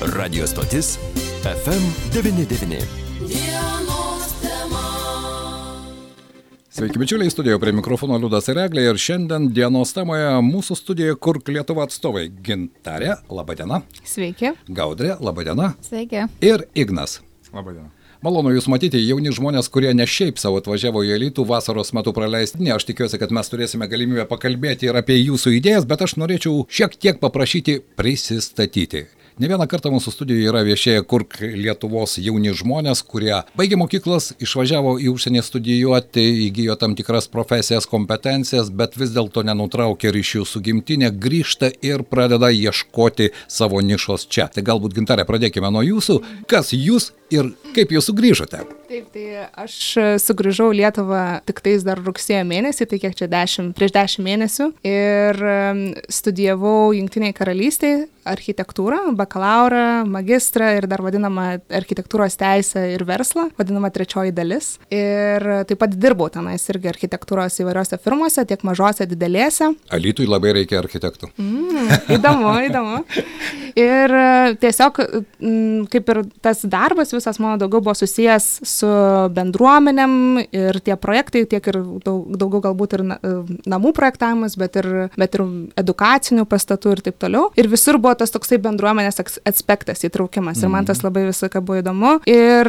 Radio stotis FM99. Sveiki, bičiuliai, studijoje prie mikrofono Liudas ir Eglė ir šiandien dienos temoje mūsų studijoje Kurk Lietuva atstovai Gintarė, laba diena, Sveiki. Gaudrė, laba diena Sveiki. ir Ignas. Labadiena. Malonu Jūs matyti, jauni žmonės, kurie ne šiaip savo atvažiavo įElytų vasaros metu praleisti. Ne, aš tikiuosi, kad mes turėsime galimybę pakalbėti ir apie Jūsų idėjas, bet aš norėčiau šiek tiek paprašyti prisistatyti. Ne vieną kartą mūsų studijoje yra viešėję Kurk Lietuvos jauni žmonės, kurie baigė mokyklas, išvažiavo į užsienį studijuoti, įgyjo tam tikras profesijas, kompetencijas, bet vis dėlto nenutraukė ryšių su gimtinė, grįžta ir pradeda ieškoti savo nišos čia. Tai galbūt gintarė pradėkime nuo jūsų. Kas jūs ir kaip jūs sugrįžote? Taip, tai aš sugrįžau į Lietuvą tik tais dar rugsėjo mėnesį, tai kiek čia dešimt, prieš dešimt mėnesių. Ir studijavau Junktiniai karalystiai architektūrą, bakalaurą, magistrą ir dar vadinamą architektūros teisę ir verslą, vadinamą trečioji dalis. Ir taip pat dirbau tenais irgi architektūros įvairiose firmose, tiek mažose, didelėse. Alytui labai reikia architektų. Įdomu, įdomu. Ir e, tiesiog, kaip ir tas darbas visas mano daugiau buvo susijęs su bendruomenėm ir tie projektai, tiek ir daug, daugiau galbūt ir na- e, namų projektavimas, bet ir, bet ir edukacinių pastatų ir taip toliau. Ir visur buvo tas toksai bendruomenės aspektas įtraukimas. Ir man tas labai visą laiką buvo įdomu. Ir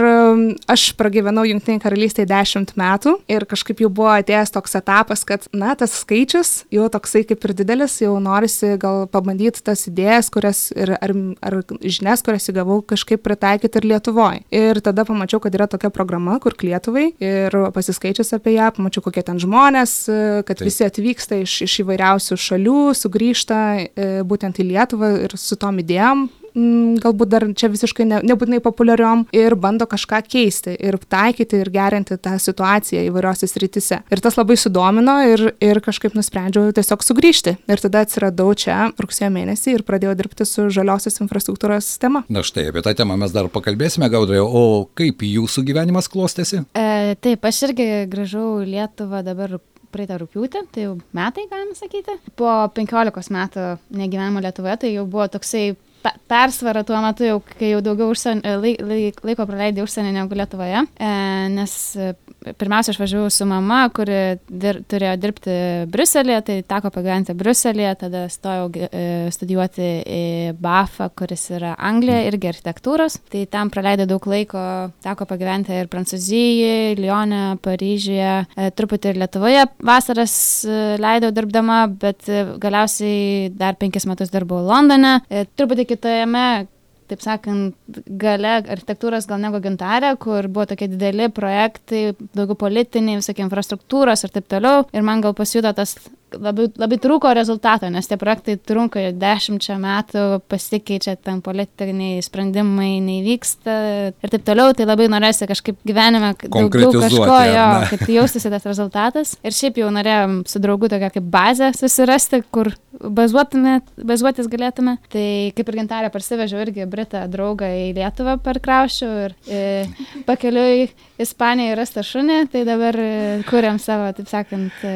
aš pragyvenau Junktinėje karalystėje 10 metų ir kažkaip jau buvo atėjęs toks etapas, kad, na, tas skaičius jau toksai kaip ir didelis, jau norisi gal pabandyti tas idėjas, kurias ir ar, ar žinias, kurias įgavau, kažkaip pritaikyti ir Lietuvoje. Ir tada pamačiau, kad yra tokia programa, kur Lietuvai ir pasiskaičius apie ją, pamačiau, kokie ten žmonės, e, kad Taip. visi atvyksta iš, iš įvairiausių šalių, sugrįžta e, būtent į Lietuvą ir su tom idėjom galbūt dar čia visiškai ne, nebūtinai populiariom ir bando kažką keisti ir taikyti ir gerinti tą situaciją įvairiose srityse. Ir tas labai sudomino ir, ir kažkaip nusprendžiau tiesiog sugrįžti. Ir tada atsiradau čia rugsėjo mėnesį ir pradėjau dirbti su žaliosios infrastruktūros tema. Na štai, apie tą temą mes dar pakalbėsime, Gaudrė, o kaip jūsų gyvenimas klostėsi? E, taip, aš irgi grįžau į Lietuvą dabar praeitą rūpiutį, tai jau metai, galima sakyti. Po 15 metų negyvenimo Lietuvoje, tai jau buvo toksai pe- persvara tuo metu, jau, kai jau daugiau užsien, laik, laik, laiko praleidai užsienį negu Lietuvoje. E, nes pirmiausia, aš važiavau su mama, kuri dir, turėjo dirbti Bruselėje, tai teko pagyventi Bruselėje, tada stojau e, studijuoti į BAFą, kuris yra Anglija, irgi architektūros. Tai tam praleidau daug laiko, teko pagyventi ir Prancūzijoje, Lyone, Paryžiuje, e, truputį ir Lietuvoje vasaras e, leidau dirbdama, bet galiausiai dar penkis metus dirbau Londone, truputį kitojame taip sakant, gale architektūros gal negu gintarė, kur buvo tokie dideli projektai, daugiau politiniai, visokie infrastruktūros ir taip toliau. Ir man gal pasijuto tas labai, labai trūko rezultato, nes tie projektai trunka jau dešimčia metų, pasikeičia ten politiniai sprendimai, neįvyksta ir taip toliau. Tai labai norėsi kažkaip gyvenime daugiau kažko, jo, kad jaustųsi tas rezultatas. Ir šiaip jau norėjom su draugu tokią kaip bazę susirasti, kur bazuotume, bazuotis galėtume. Tai kaip ir gintarė parsivežiau irgi Britą draugą į Lietuvą per kraušių ir e, pakeliui į Ispaniją rastą šunį, tai dabar e, kuriam savo, taip sakant, e,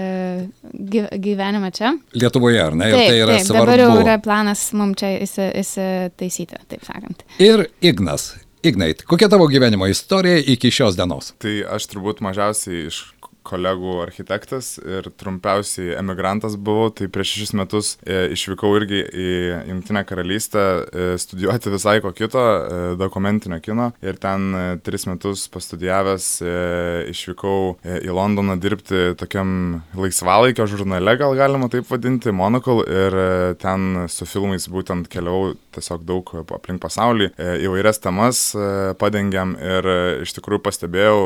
gy- gyvenimą čia. Lietuvoje, ar ne? Ir taip, tai yra taip, svarbu. dabar jau yra planas mums čia įsi- įsitaisyti, taip sakant. Ir Ignas. Ignait, kokia tavo gyvenimo istorija iki šios dienos? Tai aš turbūt mažiausiai iš kolegų architektas ir trumpiausiai emigrantas buvau, tai prieš šešis metus e, išvykau irgi į Junktinę karalystę e, studijuoti visai ko kito, e, dokumentinio kino. Ir ten tris metus pastudijavęs išvykau į Londoną dirbti tokiam laisvalaikio žurnale, gal galima taip vadinti, Monocle. Ir ten su filmais būtent keliau tiesiog daug aplink pasaulį, įvairias temas padengiam. Ir iš tikrųjų pastebėjau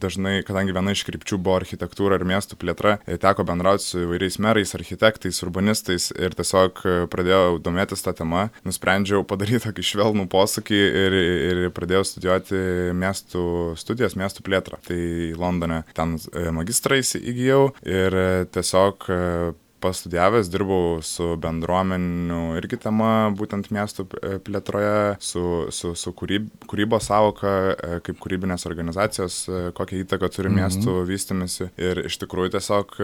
dažnai, kadangi viena iš krypčių buvo architektūra ir miestų plėtra, teko bendrauti su įvairiais merais, architektais, urbanistais ir tiesiog e, pradėjau domėtis tą temą, nusprendžiau padaryti tokį švelnų posūkį ir, ir pradėjau studijuoti miestų studijas, miestų plėtrą. Tai Londone ten e, magistrais įgyjau ir e, tiesiog pastudijavęs dirbau su bendruomenių irgi tema, būtent miestų e, plėtroje, su, su, su kūryb, kūrybos savoka, e, kaip kūrybinės organizacijos, e, kokią įtaką turi mhm. miestų vystimisi. Ir iš tikrųjų tiesiog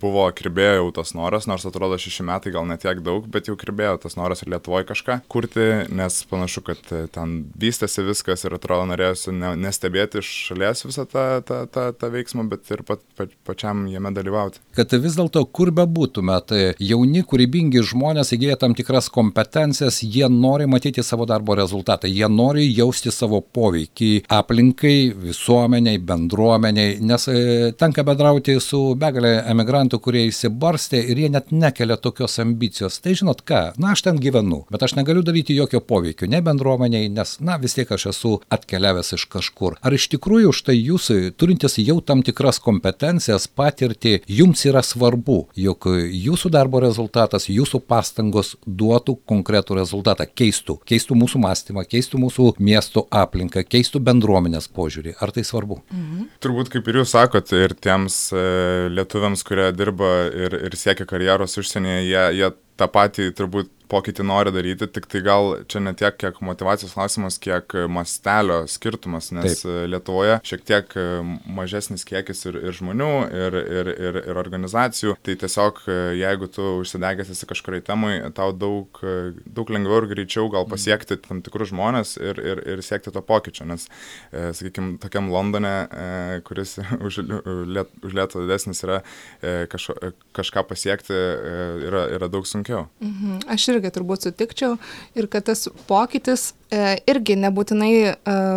buvo kirbėjo jau tas noras, nors atrodo šeši metai gal netiek daug, bet jau kirbėjo tas noras ir Lietuvoje kažką kurti, nes panašu, kad ten vystėsi viskas ir atrodo norėjusi ne, nestebėti iš šalies visą tą, tą, tą, tą veiksmą, bet ir pat, pat, pačiam jame dalyvauti. Kad vis dėlto kur bebūtume, tai jauni, kūrybingi žmonės įgyja tam tikras kompetencijas, jie nori matyti savo darbo rezultatą, jie nori jausti savo poveikį aplinkai, visuomeniai, bendruomeniai, nes e, tenka bendrauti su begalė emigrantų, kurie įsibarstė ir jie net nekelia tokios ambicijos. Tai žinot ką, na aš ten gyvenu, bet aš negaliu daryti jokio poveikio, ne bendruomeniai, nes, na vis tiek aš esu atkeliavęs iš kažkur. Ar iš tikrųjų štai jūs, turintis jau tam tikras kompetencijas, patirtį, jums yra svarbu, jog jūsų darbo rezultatas, jūsų pastangos duotų konkretų rezultatą, keistų, keistų mūsų mąstymą, keistų mūsų miesto aplinką, keistų bendruomenės požiūrį. Ar tai svarbu? Mhm. Turbūt kaip ir jūs sakot, ir tiems e, lietuviams, kurie dirba ir, ir siekia karjeros užsienyje, jie, jie tą patį turbūt pokytį nori daryti, tik tai gal čia ne tiek kiek motivacijos klausimas, kiek mastelio skirtumas, nes Taip. Lietuvoje šiek tiek mažesnis kiekis ir, ir žmonių, ir, ir, ir, ir organizacijų, tai tiesiog jeigu tu užsidegęs esi kažkuriai temai, tau daug, daug lengviau ir greičiau gal pasiekti tam tikrus žmonės ir, ir, ir siekti to pokyčio, nes, e, sakykime, tokiam Londone, e, kuris už, liet, už Lietuvą didesnis yra e, kažko, kažką pasiekti, yra, yra daug sunkiau. Mhm. Aš ir irgi turbūt sutikčiau ir kad tas pokytis e, irgi nebūtinai e,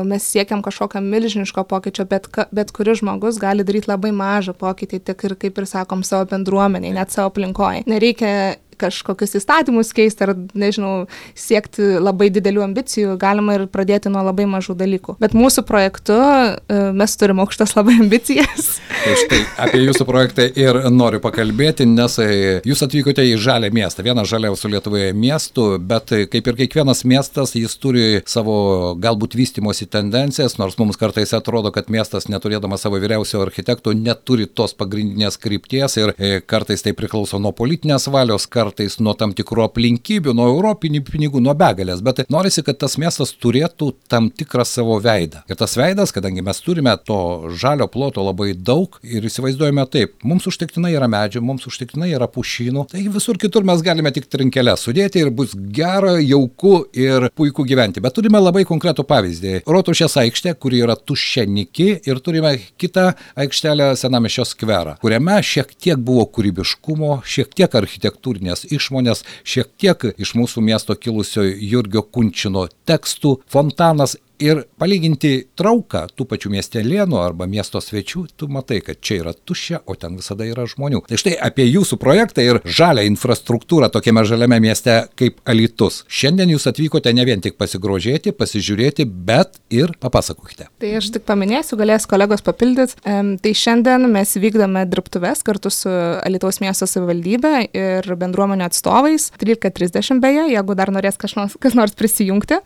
mes siekiam kažkokio milžiniško pokyčio, bet, ka, bet kuris žmogus gali daryti labai mažą pokytį, tik ir, kaip ir sakom, savo bendruomeniai, net savo aplinkoje. Nereikia kažkokius įstatymus keisti ar, nežinau, siekti labai didelių ambicijų, galima ir pradėti nuo labai mažų dalykų. Bet mūsų projektu e, mes turime aukštas labai ambicijas. Tai štai apie jūsų projektą ir noriu pakalbėti, nes e, jūs atvykote į žalę miestą, vieną žaliausių Lietuvoje miestų, bet e, kaip ir kiekvienas miestas, jis turi savo galbūt vystimosi tendencijas, nors mums kartais atrodo, kad miestas neturėdamas savo vyriausio architektų neturi tos pagrindinės krypties ir kartais tai priklauso nuo politinės valios, kartais kartais nuo tam tikrų aplinkybių, nuo europinių pinigų, nuo begalės, bet norisi, kad tas miestas turėtų tam tikrą savo veidą. Ir tas veidas, kadangi mes turime to žalio ploto labai daug ir įsivaizduojame taip, mums užtektinai yra medžių, mums užtektinai yra pušynų, tai visur kitur mes galime tik trinkelę sudėti ir bus gera, jauku ir puiku gyventi. Bet turime labai konkretų pavyzdį. Rotušės aikštė, kuri yra tuščia niki ir turime kitą aikštelę Senamišio skverą, kuriame šiek tiek buvo kūrybiškumo, šiek tiek architektūrinės istorinės išmonės, šiek tiek iš mūsų miesto kilusio Jurgio Kunčino tekstų, fontanas ir palyginti trauką tų pačių miestelėnų arba miesto svečių, tu matai, kad čia yra tuščia, o ten visada yra žmonių. Tai štai apie jūsų projektą ir žalę infrastruktūrą tokiame žaliame mieste kaip Alitus. Šiandien jūs atvykote ne vien tik pasigrožėti, pasižiūrėti, bet ir papasakokite. Tai aš tik paminėsiu, galės kolegos papildyti. Tai šiandien mes vykdome dirbtuves kartu su Alitaus miesto savivaldybė ir bendruomenio atstovais. 13.30 beje, jeigu dar norės kas nors, kas nors prisijungti,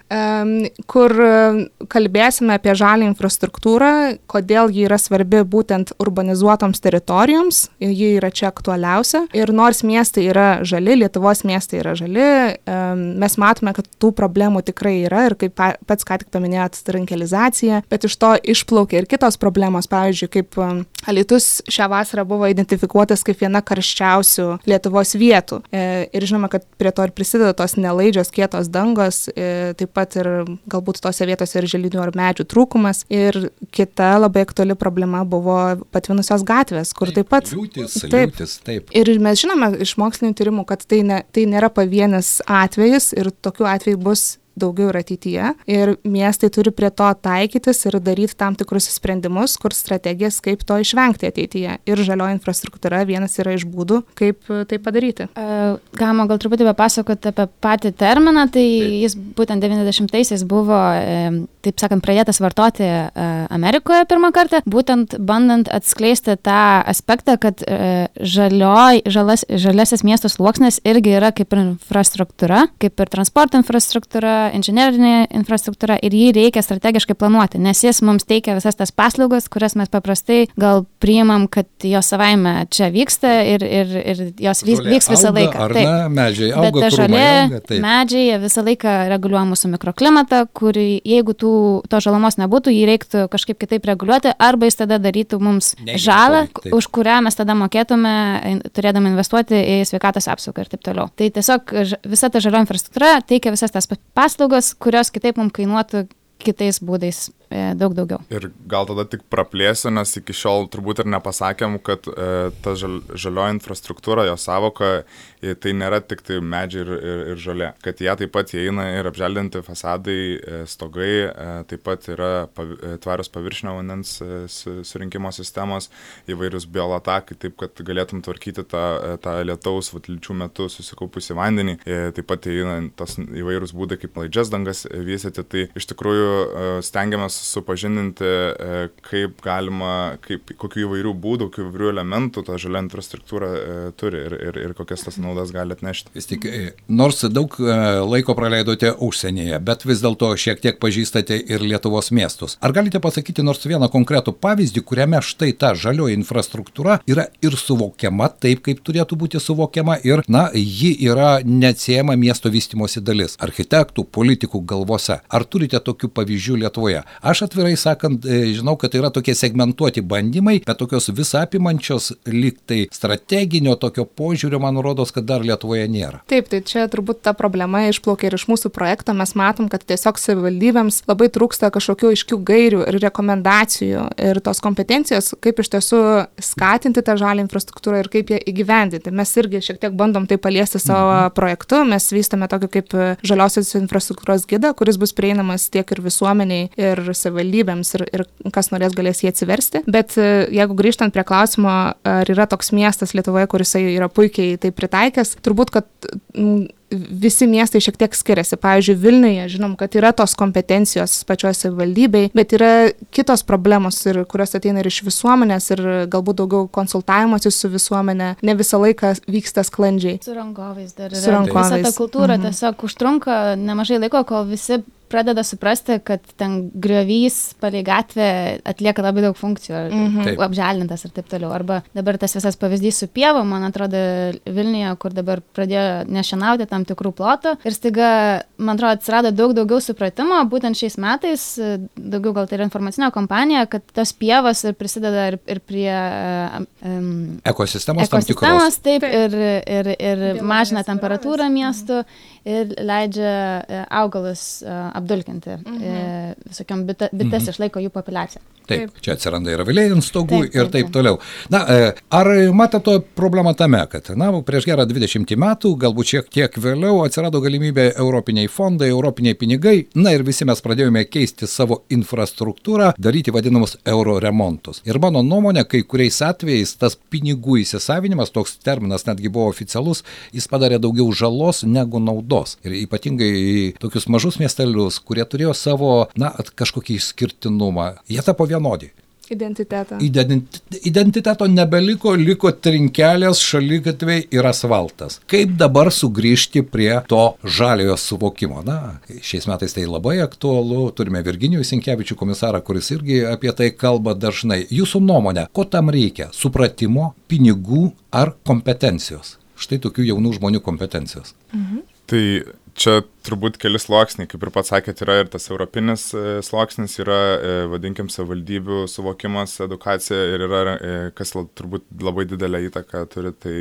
kur kalbėsime apie žalį infrastruktūrą, kodėl ji yra svarbi būtent urbanizuotoms teritorijoms, ji yra čia aktualiausia. Ir nors miestai yra žali, Lietuvos miestai yra žali, mes matome, kad tų problemų tikrai yra ir kaip pats ką tik paminėjot, trinkelizacija, bet iš to išplaukia ir kitos problemos, pavyzdžiui, kaip Alitus šią vasarą buvo identifikuotas kaip viena karščiausių Lietuvos vietų. E, ir žinoma, kad prie to ir prisideda tos nelaidžios kietos dangos, e, taip pat ir galbūt tose vietose vietose ir želdinių ar medžių trūkumas. Ir kita labai aktuali problema buvo patvinusios gatvės, kur taip, taip pat... Liūtis, taip, liūtis, taip. Ir mes žinome iš mokslinių tyrimų, kad tai, ne, tai nėra pavienis atvejis ir tokių atvejų bus daugiau ir ateityje. Ir miestai turi prie to taikytis ir daryti tam tikrus sprendimus, kur strategijas, kaip to išvengti ateityje. Ir žalioji infrastruktūra vienas yra iš būdų, kaip tai padaryti. Galima gal truputį papasakoti apie patį terminą, tai jis būtent 90-aisiais buvo taip sakant, pradėtas vartoti e, Amerikoje pirmą kartą, būtent bandant atskleisti tą aspektą, kad e, žalioj, žalas, žaliasis miesto sluoksnis irgi yra kaip ir infrastruktūra, kaip ir transporto infrastruktūra, inžinerinė infrastruktūra ir jį reikia strategiškai planuoti, nes jis mums teikia visas tas paslaugas, kurias mes paprastai gal priimam, kad jos savaime čia vyksta ir, ir, ir jos vyks, vyks visą auga, laiką. Ar Taip. ne, medžiai Bet auga, krūmai žolė, auga, taip. medžiai visą laiką reguliuoja mūsų mikroklimatą, kurį jeigu tų, to žalomos nebūtų, jį reiktų kažkaip kitaip reguliuoti, arba jis tada darytų mums Neigiamą žalą, poveikį, už kurią mes tada mokėtume, turėdami investuoti į sveikatos apsaugą ir taip toliau. Tai tiesiog visa ta žalio infrastruktūra teikia visas tas pa- paslaugas, kurios kitaip mums kainuotų kitais būdais daug daugiau. Ir gal tada tik praplėsiu, nes iki šiol turbūt ir nepasakėm, kad e, ta žal, žalioji infrastruktūra, jo savoka, e, tai nėra tik tai medžiai ir, ir, ir žalė. Kad jie taip pat įeina ir apželdinti fasadai, e, stogai, e, taip pat yra pavi, e, tvarios paviršinio vandens e, su- surinkimo sistemos, įvairius biolatakai, taip kad galėtum tvarkyti tą, e, tą lietaus vatlyčių metu susikaupusi vandenį. E, taip pat įeina tas įvairūs būdai, kaip laidžias dangas e, vystyti. Tai iš tikrųjų e, stengiamės supažindinti, e, kaip galima, kaip, kokių įvairių būdų, kokių įvairių elementų ta žalia infrastruktūra e, turi ir, ir, ir kokias tas naudas gali atnešti. Vis tik, e, nors daug laiko praleidote užsienyje, bet vis dėlto šiek tiek pažįstate ir Lietuvos miestus. Ar galite pasakyti nors vieną konkretų pavyzdį, kuriame štai ta žalioji infrastruktūra yra ir suvokiama taip, kaip turėtų būti suvokiama ir, na, ji yra neatsiejama miesto vystimosi dalis architektų, politikų galvose. Ar turite tokių pavyzdžių Lietuvoje? Aš atvirai sakant, e, žinau, kad tai yra tokie segmentuoti bandymai, bet tokios visapimančios lyg tai strateginio tokio požiūrio, man rodos, kad dar Lietuvoje nėra. Taip, tai čia turbūt ta problema išplaukia ir iš mūsų projekto. Mes matom, kad tiesiog savivaldybėms labai trūksta kažkokių aiškių gairių ir rekomendacijų ir tos kompetencijos, kaip iš tiesų skatinti tą žalį infrastruktūrą ir kaip ją įgyvendinti. Mes irgi šiek tiek bandom tai paliesti savo mhm. projektu. Mes vystame tokį kaip žaliosios infrastruktūros gidą, kuris bus prieinamas tiek ir visuomeniai, ir savivaldybėms, ir, ir kas norės galės jį atsiversti. Bet e, jeigu grįžtant prie klausimo, ar yra toks miestas Lietuvoje, kuris yra puikiai tai pritaikęs, turbūt, kad visi miestai šiek tiek skiriasi. Pavyzdžiui, Vilniuje žinom, kad yra tos kompetencijos pačioj savivaldybei, bet yra kitos problemos, ir, kurios ateina ir iš visuomenės, ir galbūt daugiau konsultavimuose su visuomenė ne visą laiką vyksta sklandžiai. Su rangovais dar yra. Su rangovais. Visa ta kultūra Mhm. tiesiog užtrunka nemažai laiko, kol visi pradeda suprasti, kad ten griovys palei gatvę atlieka labai daug funkcijų, Mhm. Taip. apželdintas ir taip toliau. Arba dabar tas visas pavyzdys su pieva, man atrodo, Vilniuje, kur dabar pradėjo nešienauti tam tikrų plotų. Ir staiga, man atrodo, atsirado daug daugiau supratimo, būtent šiais metais, e, daugiau gal tai yra informacinė kompanija, kad tos pievos ir prisideda ir, ir prie um, Ekosistemos tam tikros. ekosistemos, taip, Taip. ir, ir, ir mažina temperatūrą miestų ir leidžia e, augalus e, apdulkinti. Mhm. Visokiam bita, bites Mhm. išlaiko jų populiaciją. Taip, čia atsiranda ir aviliai ant stogų Taip, ir taip, taip taip. toliau. Na, e, ar matote problemą tame, kad, na, prieš gerą 20 metų, galbūt šiek tiek vėliau atsirado galimybė europiniai fondai, europiniai pinigai, na ir visi mes pradėjome keisti savo infrastruktūrą, daryti vadinamus euro remontus. Ir mano nuomonė, kai kuriais atvejais tas pinigų įsisavinimas, toks terminas netgi buvo oficialus, jis padarė daugiau žalos negu naudos. Ir ypatingai tokius mažus miestelius, kurie turėjo savo, na, kažkokį išskirtinumą, jie tapo vienodi. Identitetą. Identi- Identiteto nebeliko, liko trinkelės, šalygatviai ir asfaltas. Kaip dabar sugrįžti prie to žaliojo suvokimo? Na, šiais metais tai labai aktualu. Turime Virginijų Sinkevičių komisarą, kuris irgi apie tai kalba dažnai. Jūsų nuomonė, ko tam reikia? Supratimo, pinigų ar kompetencijos? Štai tokių jaunų žmonių kompetencijos. Tai čia turbūt keli sluoksniai, kaip ir pats sakėt, yra ir tas europinis e, sluoksnis, yra, e, vadinkim, savivaldybių suvokimas, edukacija ir yra, e, kas turbūt labai didelę įtaką turi, tai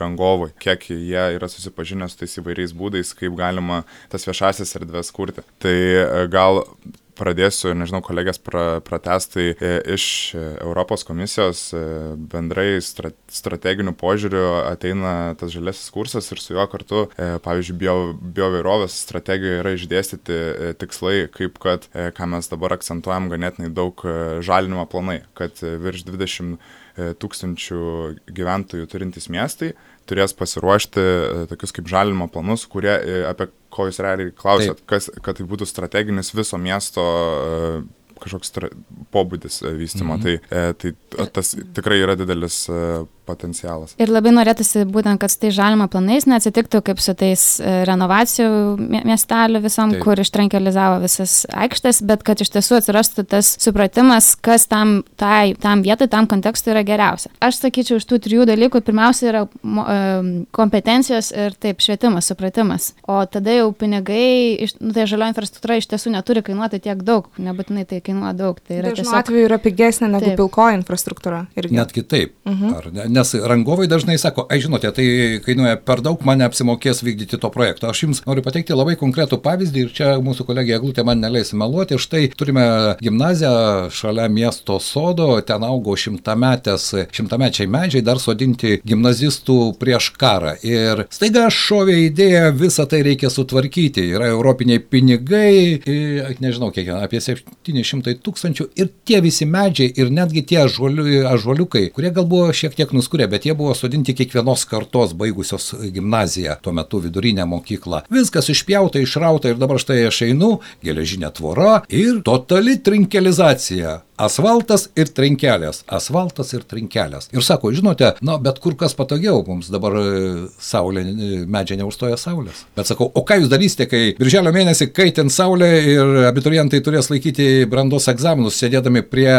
rangovai, kiek jie yra susipažinę su tais įvairiais būdais, kaip galima tas viešasis erdvės kurti. Tai gal pradėsiu, nežinau, kolegės pra, pratestai e, iš e, Europos komisijos e, bendrai stra, strateginių požiūrių ateina tas žaliasis kursas ir su juo kartu, pavyzdžiui, bio, biovairovės strategijoje yra išdėstyti tikslai, kaip kad, ką mes dabar akcentuojam ganėtinai daug žalinimo planai, kad virš 20 e, tūkstančių gyventojų turintys miestai turės pasiruošti e, tokius kaip žalimo planus, kurie e, apie ko jūs realiai klausėt, Taip. kas, kad tai būtų strateginis viso miesto e, kažkoks pobūdis e, vystymo. Mhm. Tai, e, tai tas tikrai yra didelis e, potencialas. Ir labai norėtųsi būtent, kad su tais žalimo planais neatsitiktų kaip su tais renovacijų mie- miestelių visam, Taip. kur ištrankelizavo visas aikštės, bet kad iš tiesų atsirastų tas supratimas, kas tam, tai, tam vietai, tam kontekstui yra geriausia. Aš sakyčiau, iš tų trijų dalykų pirmiausia yra kompetencijos ir taip švietimas, supratimas. O tada jau pinigai, nu, tai žalio infrastruktūra iš tiesų neturi kainuoti tiek daug, nebūtinai tai kainuoja daug. Tai yra Dažnu tiesiog... atveju yra pigesnė negu Taip. pilkoji infrastruktūra. Irgi. Netgi taip. Mhm. Ar ne? Nes rangovai dažnai sako, ai žinote, tai kainuoja per daug, man neapsimokės vykdyti to projekto. Aš jums noriu pateikti labai konkretų pavyzdį ir čia mūsų kolegė Glutė man neleis meluoti. Štai turime gimnaziją šalia miesto sodo, ten augo šimtametės, šimtamečiai medžiai dar sodinti gimnazistų prieš karą. Ir staiga šovė idėja, visą tai reikia sutvarkyti. Yra europiniai pinigai, ir, nežinau kiek, apie 700 tūkstančių ir tie visi medžiai ir netgi tie ažuoliu- ažuoliukai, kurie gal buvo šiek tiek nuskurę, bet jie buvo sodinti kiekvienos kartos baigusios gimnaziją, tuo metu vidurinę mokyklą. Viskas išpjauta, išrauta ir dabar štai aš einu, geležinė tvora ir totali trinkelizacija. Asfaltas ir trinkelės. Asfaltas ir trinkelės. Ir sako, žinote, na, bet kur kas patogiau, mums dabar e, saulė, e, medžiai neužstoja saulės. Bet sakau, o ką jūs darysite, kai birželio mėnesį kaitint saulė ir abiturientai turės laikyti brandos egzaminus, sėdėdami prie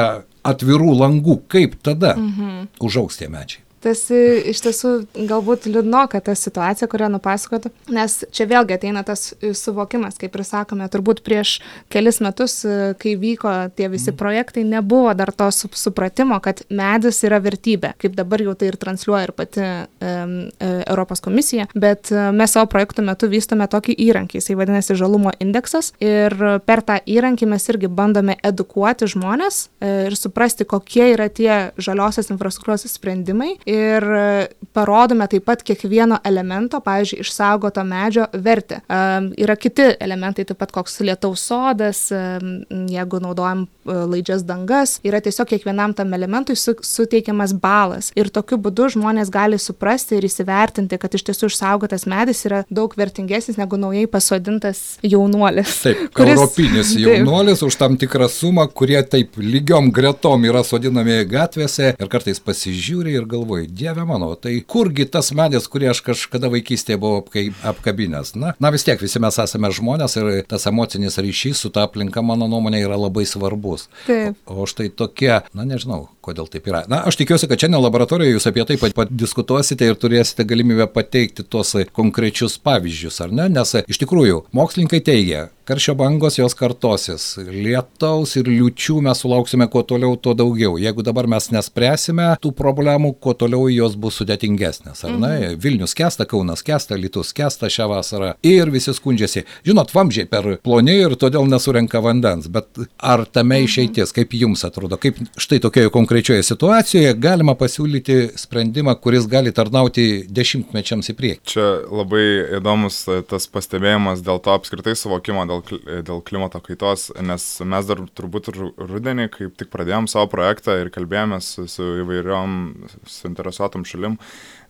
atvirų langų, kaip tada mhm. užaugs tie medžiai? Tas e, iš tiesų galbūt liūdnoka ta situacija, kurią nupasakotų, nes čia vėlgi ateina tas suvokimas, kaip ir sakome, turbūt prieš kelis metus, e, kai vyko tie visi projektai, nebuvo dar to su- supratimo, kad medis yra vertybė, kaip dabar jau tai ir transliuoja ir pati um, Europos komisija, bet e, mes savo projektų metu vystome tokį įrankį, jisai vadinasi žalumo indeksas ir per tą įrankį mes irgi bandome edukuoti žmonės ir suprasti, kokie yra tie žaliosios infrastruktūros sprendimai ir e, parodome taip pat kiekvieno elemento, pavyzdžiui, išsaugoto medžio vertę. Um, yra kiti elementai, taip pat koks lietaus sodas, um, jeigu naudojam uh, laidžias dangas, yra tiesiog kiekvienam tam elementui su, suteikiamas balas. Ir tokiu būdu žmonės gali suprasti ir įsivertinti, kad iš tiesų išsaugotas medis yra daug vertingesnis negu naujai pasodintas jaunuolis. Taip, kuris- europinis Taip. jaunuolis už tam tikrą sumą, kurie taip lygiom gretom yra sodinami gatvėse ir kartais pasižiūri ir galvoji, dieve mano, tai kurgi tas medis, kurį aš kažkada vaikystėje buvau apkabinęs. Na, na vis tiek visi mes esame žmonės ir tas emocinis ryšys su ta aplinka, mano nuomonė, yra labai svarbus. Taip. O štai tokie, na nežinau, kodėl taip yra. Na, aš tikiuosi, kad šiandien laboratorijoje jūs apie tai padiskutuosite ir turėsite galimybę pateikti tuos konkrečius pavyzdžius, ar ne? Nes iš tikrųjų, mokslininkai teigia, karščio bangos jos kartosis, lietaus ir liučių mes sulauksime kuo toliau, tuo daugiau. Jeigu dabar mes nespręsime tų problemų, kuo toliau jos bus sudėtingesnės, ar ne? Vilnius kesta, Kaunas kesta, Litus kesta šią vasarą ir visi skundžiasi. Žinot, vamžiai per ploni ir todėl nesurenka vandens, bet ar tame išeities, kaip jums atrodo, kaip štai tokioje konkrečioje situacijoje galima pasiūlyti sprendimą, kuris gali tarnauti dešimtmečiams į priekį? Čia labai įdomus tas pastebėjimas dėl to apskritai suvokimo dėl, kli- dėl klimato kaitos, nes mes dar turbūt ru- rudenį, kaip tik pradėjom savo projektą ir kalbėjomės su, su įvairiom suinteresuotom šalim,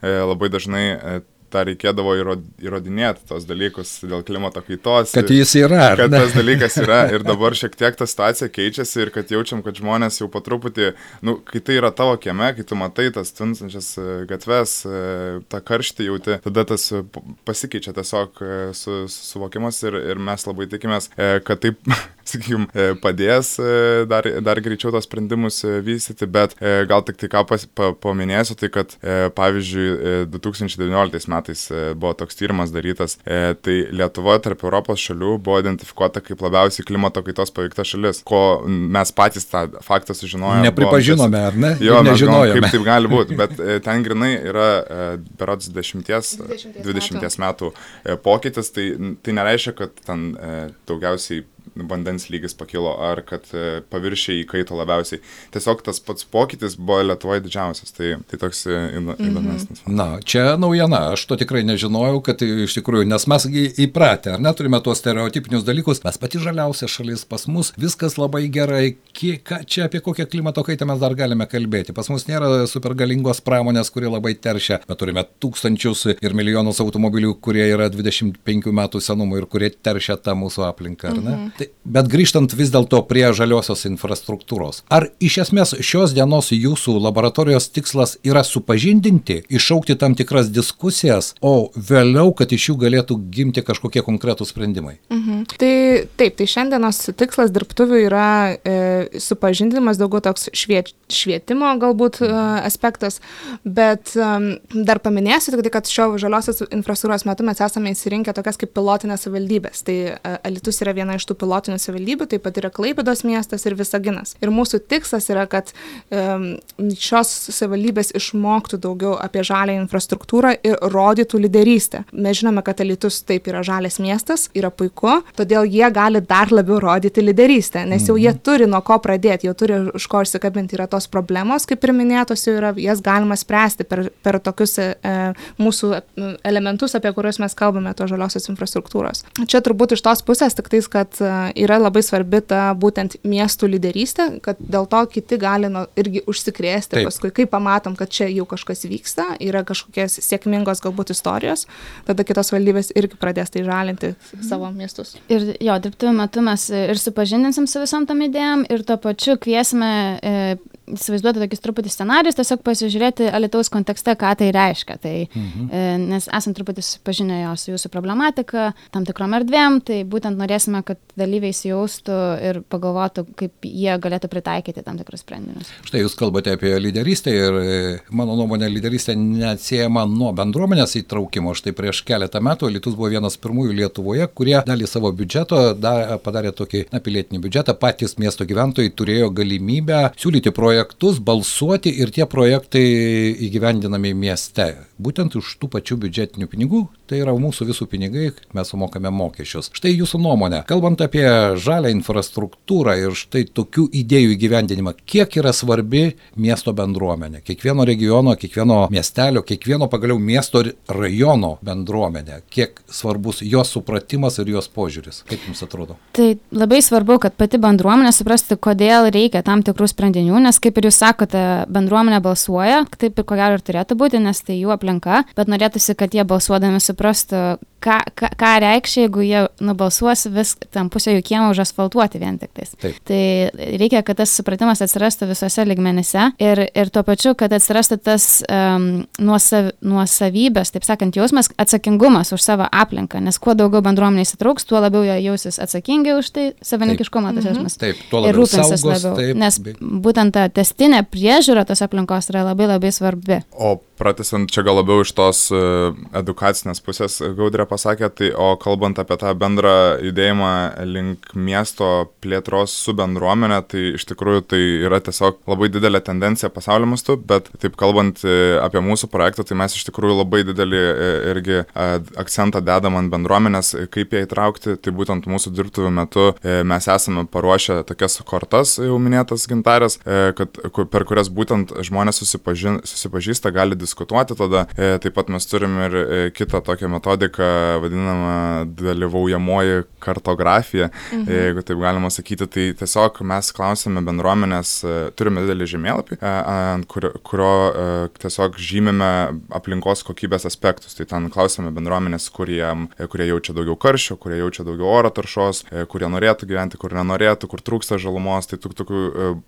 e, labai dažnai e, tą reikėdavo įrod- įrodinėti tos dalykus dėl klimato kaitos. Kad jis yra, kad ne? tas dalykas yra ir dabar šiek tiek ta situacija keičiasi ir kad jaučiam, kad žmonės jau po truputį, nu, kai tai yra tavo kieme, kai tu matai tas tunsančias e, gatves, e, tą karštį jauti, tada tas e, pasikeičia tiesiog su, su, suvokimas ir, ir mes labai tikimės, kad taip, sakykim, padės dar, dar greičiau tos sprendimus vystyti, bet gal tik tai ką pas, pa, paminėsiu, tai kad pavyzdžiui e, 2019 metais e, buvo toks tyrimas darytas, e, tai Lietuva tarp Europos šalių buvo identifikuota kaip labiausiai klimato kaitos paveikta šalis, ko mes patys tą faktą sužinojome. Nepripažinome, ar ne? Jo, nežinojome. kaip taip gali būti, bet e, ten grinai yra berods 10, 20 20 metų e, pokytis, tai, tai nereiškia, kad ten daugiausiai vandens lygis pakilo, ar kad e, paviršiai įkaito labiausiai. Tiesiog tas pats pokytis buvo Lietuvoje didžiausias, tai, tai toks e, įdomesnis. Na, čia naujiena, aš to tikrai nežinojau, kad iš tikrųjų, nes mes įpratę, ar neturime tuos stereotipinius dalykus, mes pati žaliausia šalis pas mus, viskas labai gerai, kiek, čia apie kokią klimato kaitą mes dar galime kalbėti. Pas mus nėra supergalingos pramonės, kuri labai teršia, bet turime tūkstančius ir milijonus automobilių, kurie yra 25 metų senumo ir kurie teršia tą mūsų aplinką, ar ne? Mhm. Tai, bet grįžtant vis dėlto prie žaliosios infrastruktūros. Ar iš esmės šios dienos jūsų laboratorijos tikslas yra supažindinti, iššaukti tam tikras diskusijas, o vėliau, kad iš jų galėtų gimti kažkokie konkretūs sprendimai? Mhm. Tai taip, tai šiandienos tikslas dirbtuvių yra e, supažindinimas, daugiau toks šviet, švietimo galbūt e, aspektas, bet e, dar paminėsiu tik tai, kad šio žaliosios infrastruktūros metu mes esame įsirinkę tokias kaip pilotinės savivaldybės. Tai e, Alitus yra viena iš tų pilotinių savivaldybių, taip pat yra Klaipėdos miestas ir Visaginas. Ir mūsų tikslas yra, kad šios savivaldybės išmoktų daugiau apie žalę infrastruktūrą ir rodytų lyderystę. Mes žinome, kad Alitus taip yra žalės miestas, yra puiku, todėl jie gali dar labiau rodyti lyderystę, nes jau jie mhm. turi nuo ko pradėti, jau turi už ko išsikabinti, yra tos problemos, kaip ir minėtos, jau yra, jas galima spręsti per, per tokius e, mūsų elementus, apie kuriuos mes kalbame, to žaliosios infrastruktūros. Čia turbūt iš tos pusės tik tais, kad e, yra labai svarbi ta būtent miestų lyderystė, kad dėl to kiti gali nu, irgi užsikrėsti Taip. paskui, kai pamatom, kad čia jau kažkas vyksta, yra kažkokios sėkmingos galbūt istorijos, tada kitos valdybės irgi pradės tai žalinti savo miestus. Ir jo, dirbtuvių metu mes ir supažindinsim su visom tam idėjom ir tuo pačiu kviesime e, įsivaizduoti tokius truputį scenarius, tiesiog pasižiūrėti Alitaus kontekste, ką tai reiškia. Tai, mhm. e, nes esam truputį susipažinę jo su jūsų problematika, tam tikrom erdvėm, tai būtent norėsime, kad dalyviai įsijaustų ir pagalvotų, kaip jie galėtų pritaikyti tam tikrus sprendinius. Štai jūs kalbate apie lyderystę ir e, mano nuomonė lyderystė neatsiejama nuo bendruomenės įtraukimo. Štai prieš keletą metų Lietuvos buvo vienas pirmųjų Lietuvoje, kurie dalį savo biudžeto da, padarė tokį na, pilietinį biudžetą, patys miesto gyventojai turėjo galimybę siūlyti projektą projektus, balsuoti ir tie projektai įgyvendinami mieste. Būtent už tų pačių biudžetinių pinigų, tai yra mūsų visų pinigai, mes sumokame mokesčius. Štai jūsų nuomonė, kalbant apie žalę infrastruktūrą ir štai tokių idėjų įgyvendinimą, kiek yra svarbi miesto bendruomenė, kiekvieno regiono, kiekvieno miestelio, kiekvieno pagaliau miesto rajono bendruomenė, kiek svarbus jos supratimas ir jos požiūris. Kaip jums atrodo? Tai labai svarbu, kad pati bendruomenė suprastų, kodėl reikia tam tikrų sprendinių, nes kaip ir jūs sakote, bendruomenė balsuoja, taip ir ko gero ir turėtų būti, nes tai jų aplinka, bet norėtųsi, kad jie balsuodami suprastų, ką, ką, ką reikš, jeigu jie nubalsuos vis tam pusę jų kiemą užasfaltuoti vien tik tais. Taip. Tai reikia, kad tas supratimas atsirastų visose ligmenyse ir, ir tuo pačiu, kad atsirastų tas um, nuosav, nuosavybės, taip sakant, jausmas, atsakingumas už savo aplinką, nes kuo daugiau bendruomenė įsitrauks, tuo labiau jie jausis atsakingi už tai, savininkiškumo tas jausmas. Taip, tuo labiau. Ir rūpinsis labiau. Taip, nes būtent ta testinė priežiūra tos aplinkos yra labai labai svarbi. O pratesant čia gal labiau iš tos e, edukacinės pusės, Gaudrė pasakė, tai o kalbant apie tą bendrą judėjimą link miesto plėtros su bendruomenė, tai iš tikrųjų tai yra tiesiog labai didelė tendencija pasaulio mastu, bet taip kalbant e, apie mūsų projektą, tai mes iš tikrųjų labai didelį e, irgi akcentą dedam ant bendruomenės, kaip ją įtraukti, tai būtent mūsų dirbtuvių metu mes esame paruošę tokias kortas, jau minėtas gintarės, kad, per kurias būtent žmonės susipažįsta, gali diskutuoti tada. E, taip pat mes turim ir e, kitą tokią metodiką, vadinamą dalyvaujamoji kartografija, mhm. jeigu taip galima sakyti. Tai tiesiog mes klausime bendruomenės, e, turime didelį žemėlapį, ant kurio, kurio tiesiog žymime aplinkos kokybės aspektus. Tai ten klausime bendruomenės, kurie, kurie jaučia daugiau karščio, kurie jaučia daugiau oro taršos, kurie norėtų gyventi, kur nenorėtų, kur trūksta žalumos. Tai tokių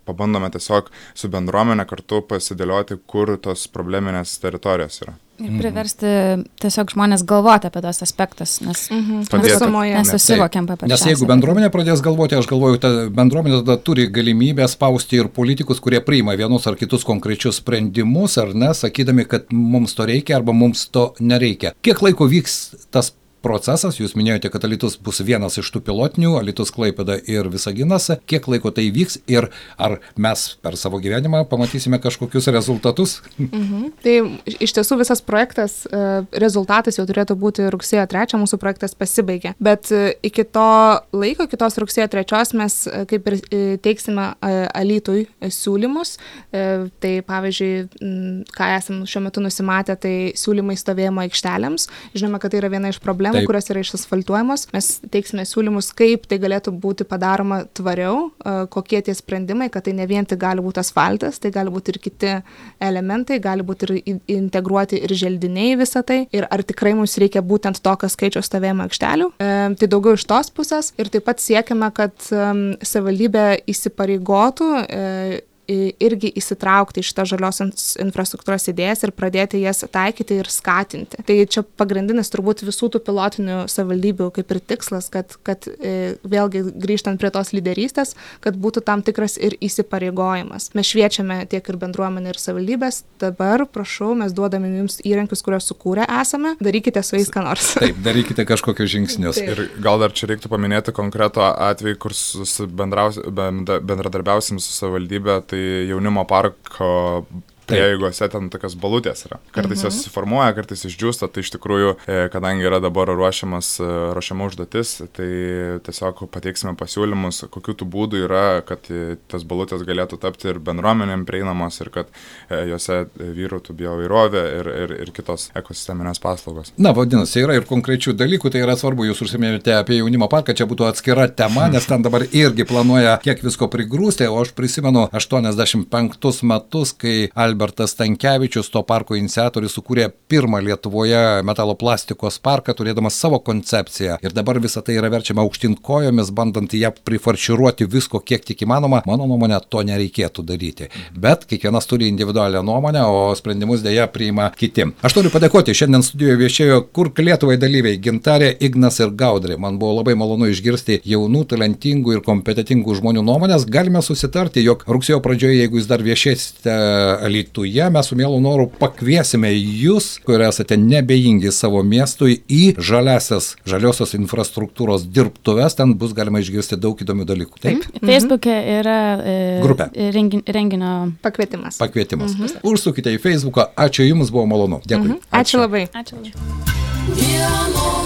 pabandome tiesiog su bendruomenė kartu pasidėlioti, kur tos probleminės saugotinos teritorijos yra. Ir priversti tiesiog žmonės galvoti apie tos aspektus, nes mhm. visumoje nesusivokiam apie Nes jeigu bendruomenė pradės galvoti, aš galvoju, ta bendruomenė tada turi galimybę spausti ir politikus, kurie priima vienus ar kitus konkrečius sprendimus, ar ne, sakydami, kad mums to reikia arba mums to nereikia. Kiek laiko vyks tas procesas, jūs minėjote, kad Alitus bus vienas iš tų pilotinių, Alitus Klaipeda ir Visaginas, kiek laiko tai vyks ir ar mes per savo gyvenimą pamatysime kažkokius rezultatus? Mhm. Tai iš tiesų visas projektas, e, rezultatas jau turėtų būti rugsėjo 3, mūsų projektas pasibaigė, bet e, iki to laiko, kitos rugsėjo 3 mes e, kaip ir teiksime Alitui siūlymus, tai pavyzdžiui, ką esame šiuo metu nusimatę, tai siūlymai stovėjimo aikštelėms. Žinome, kad tai yra viena iš problemų, Taip. kurios yra išasfaltuojamos. Mes teiksime siūlymus, kaip tai galėtų būti padaroma tvariau, kokie tie sprendimai, kad tai ne vien tik gali būti asfaltas, tai gali būti ir kiti elementai, gali būti ir integruoti ir želdiniai visą tai. Ir ar tikrai mums reikia būtent tokio skaičiaus stovėjimo aikštelių. E, tai daugiau iš tos pusės. Ir taip pat siekime, kad um, savivaldybė įsipareigotų e, irgi įsitraukti į šitą žaliosios infrastruktūros idėjas ir pradėti jas taikyti ir skatinti. Tai čia pagrindinis turbūt visų tų pilotinių savivaldybių kaip ir tikslas, kad, kad vėlgi grįžtant prie tos lyderystės, kad būtų tam tikras ir įsipareigojimas. Mes šviečiame tiek ir bendruomenę ir savivaldybės, dabar prašau, mes duodame jums įrankius, kuriuos sukūrę esame, darykite su jais ką nors. Taip, darykite kažkokius žingsnius. Taip. Ir gal dar čia reiktų paminėti konkretų atvejį, kur bendradarbiausim su savivaldybė. Tai tai jaunimo parko prieigose ten tokios balutės yra. Kartais mhm. jos susiformuoja, kartais išdžiūsta, tai iš tikrųjų, e, kadangi yra dabar ruošiamas, e, ruošiama užduotis, tai tiesiog pateiksime pasiūlymus, kokiu tų būdų yra, kad e, tas balutės galėtų tapti ir bendruomenėm prieinamos ir kad juose vyrautų bioįrovė ir, ir, ir kitos ekosisteminės paslaugos. Na, vadinasi, yra ir konkrečių dalykų, tai yra svarbu, jūs užsiminėte apie jaunimo parką, čia būtų atskira tema, nes ten dabar irgi planuoja kiek visko prigrūsti, o aš prisimenu 85 metus, kai Al Albertas Tankievičius, to parko iniciatorius, sukūrė pirmą Lietuvoje metalo plastikos parką, turėdamas savo koncepciją. Ir dabar visa tai yra verčiama aukštint kojomis, bandant ją prifarširuoti visko, kiek tik įmanoma. Mano nuomonė, to nereikėtų daryti. Bet kiekvienas turi individualią nuomonę, o sprendimus dėja priima kiti. Aš noriu padėkoti, šiandien studijoje viešėjo kur Lietuvai dalyviai - Gintarė, Ignas ir Gaudrė. Man buvo labai malonu išgirsti jaunų, talentingų ir kompetitingų žmonių nuomonės. Galime susitarti, jog rugsėjo pradžioje, jeigu jūs dar viešėsite Alytuje mes su mielu noru pakviesime jūs, kurie esate nebejingi savo miestui, į žaliasias, žaliosios infrastruktūros dirbtuves. Ten bus galima išgirsti daug įdomių dalykų. Taip? Mhm. Facebook'e yra e, grupė. Rengi, renginio pakvietimas. Pakvietimas. Mhm. Užsukite į Facebooką. Ačiū Jums, buvo malonu. Dėkui. Mhm. Ačiū. Ačiū labai. Ačiū labai.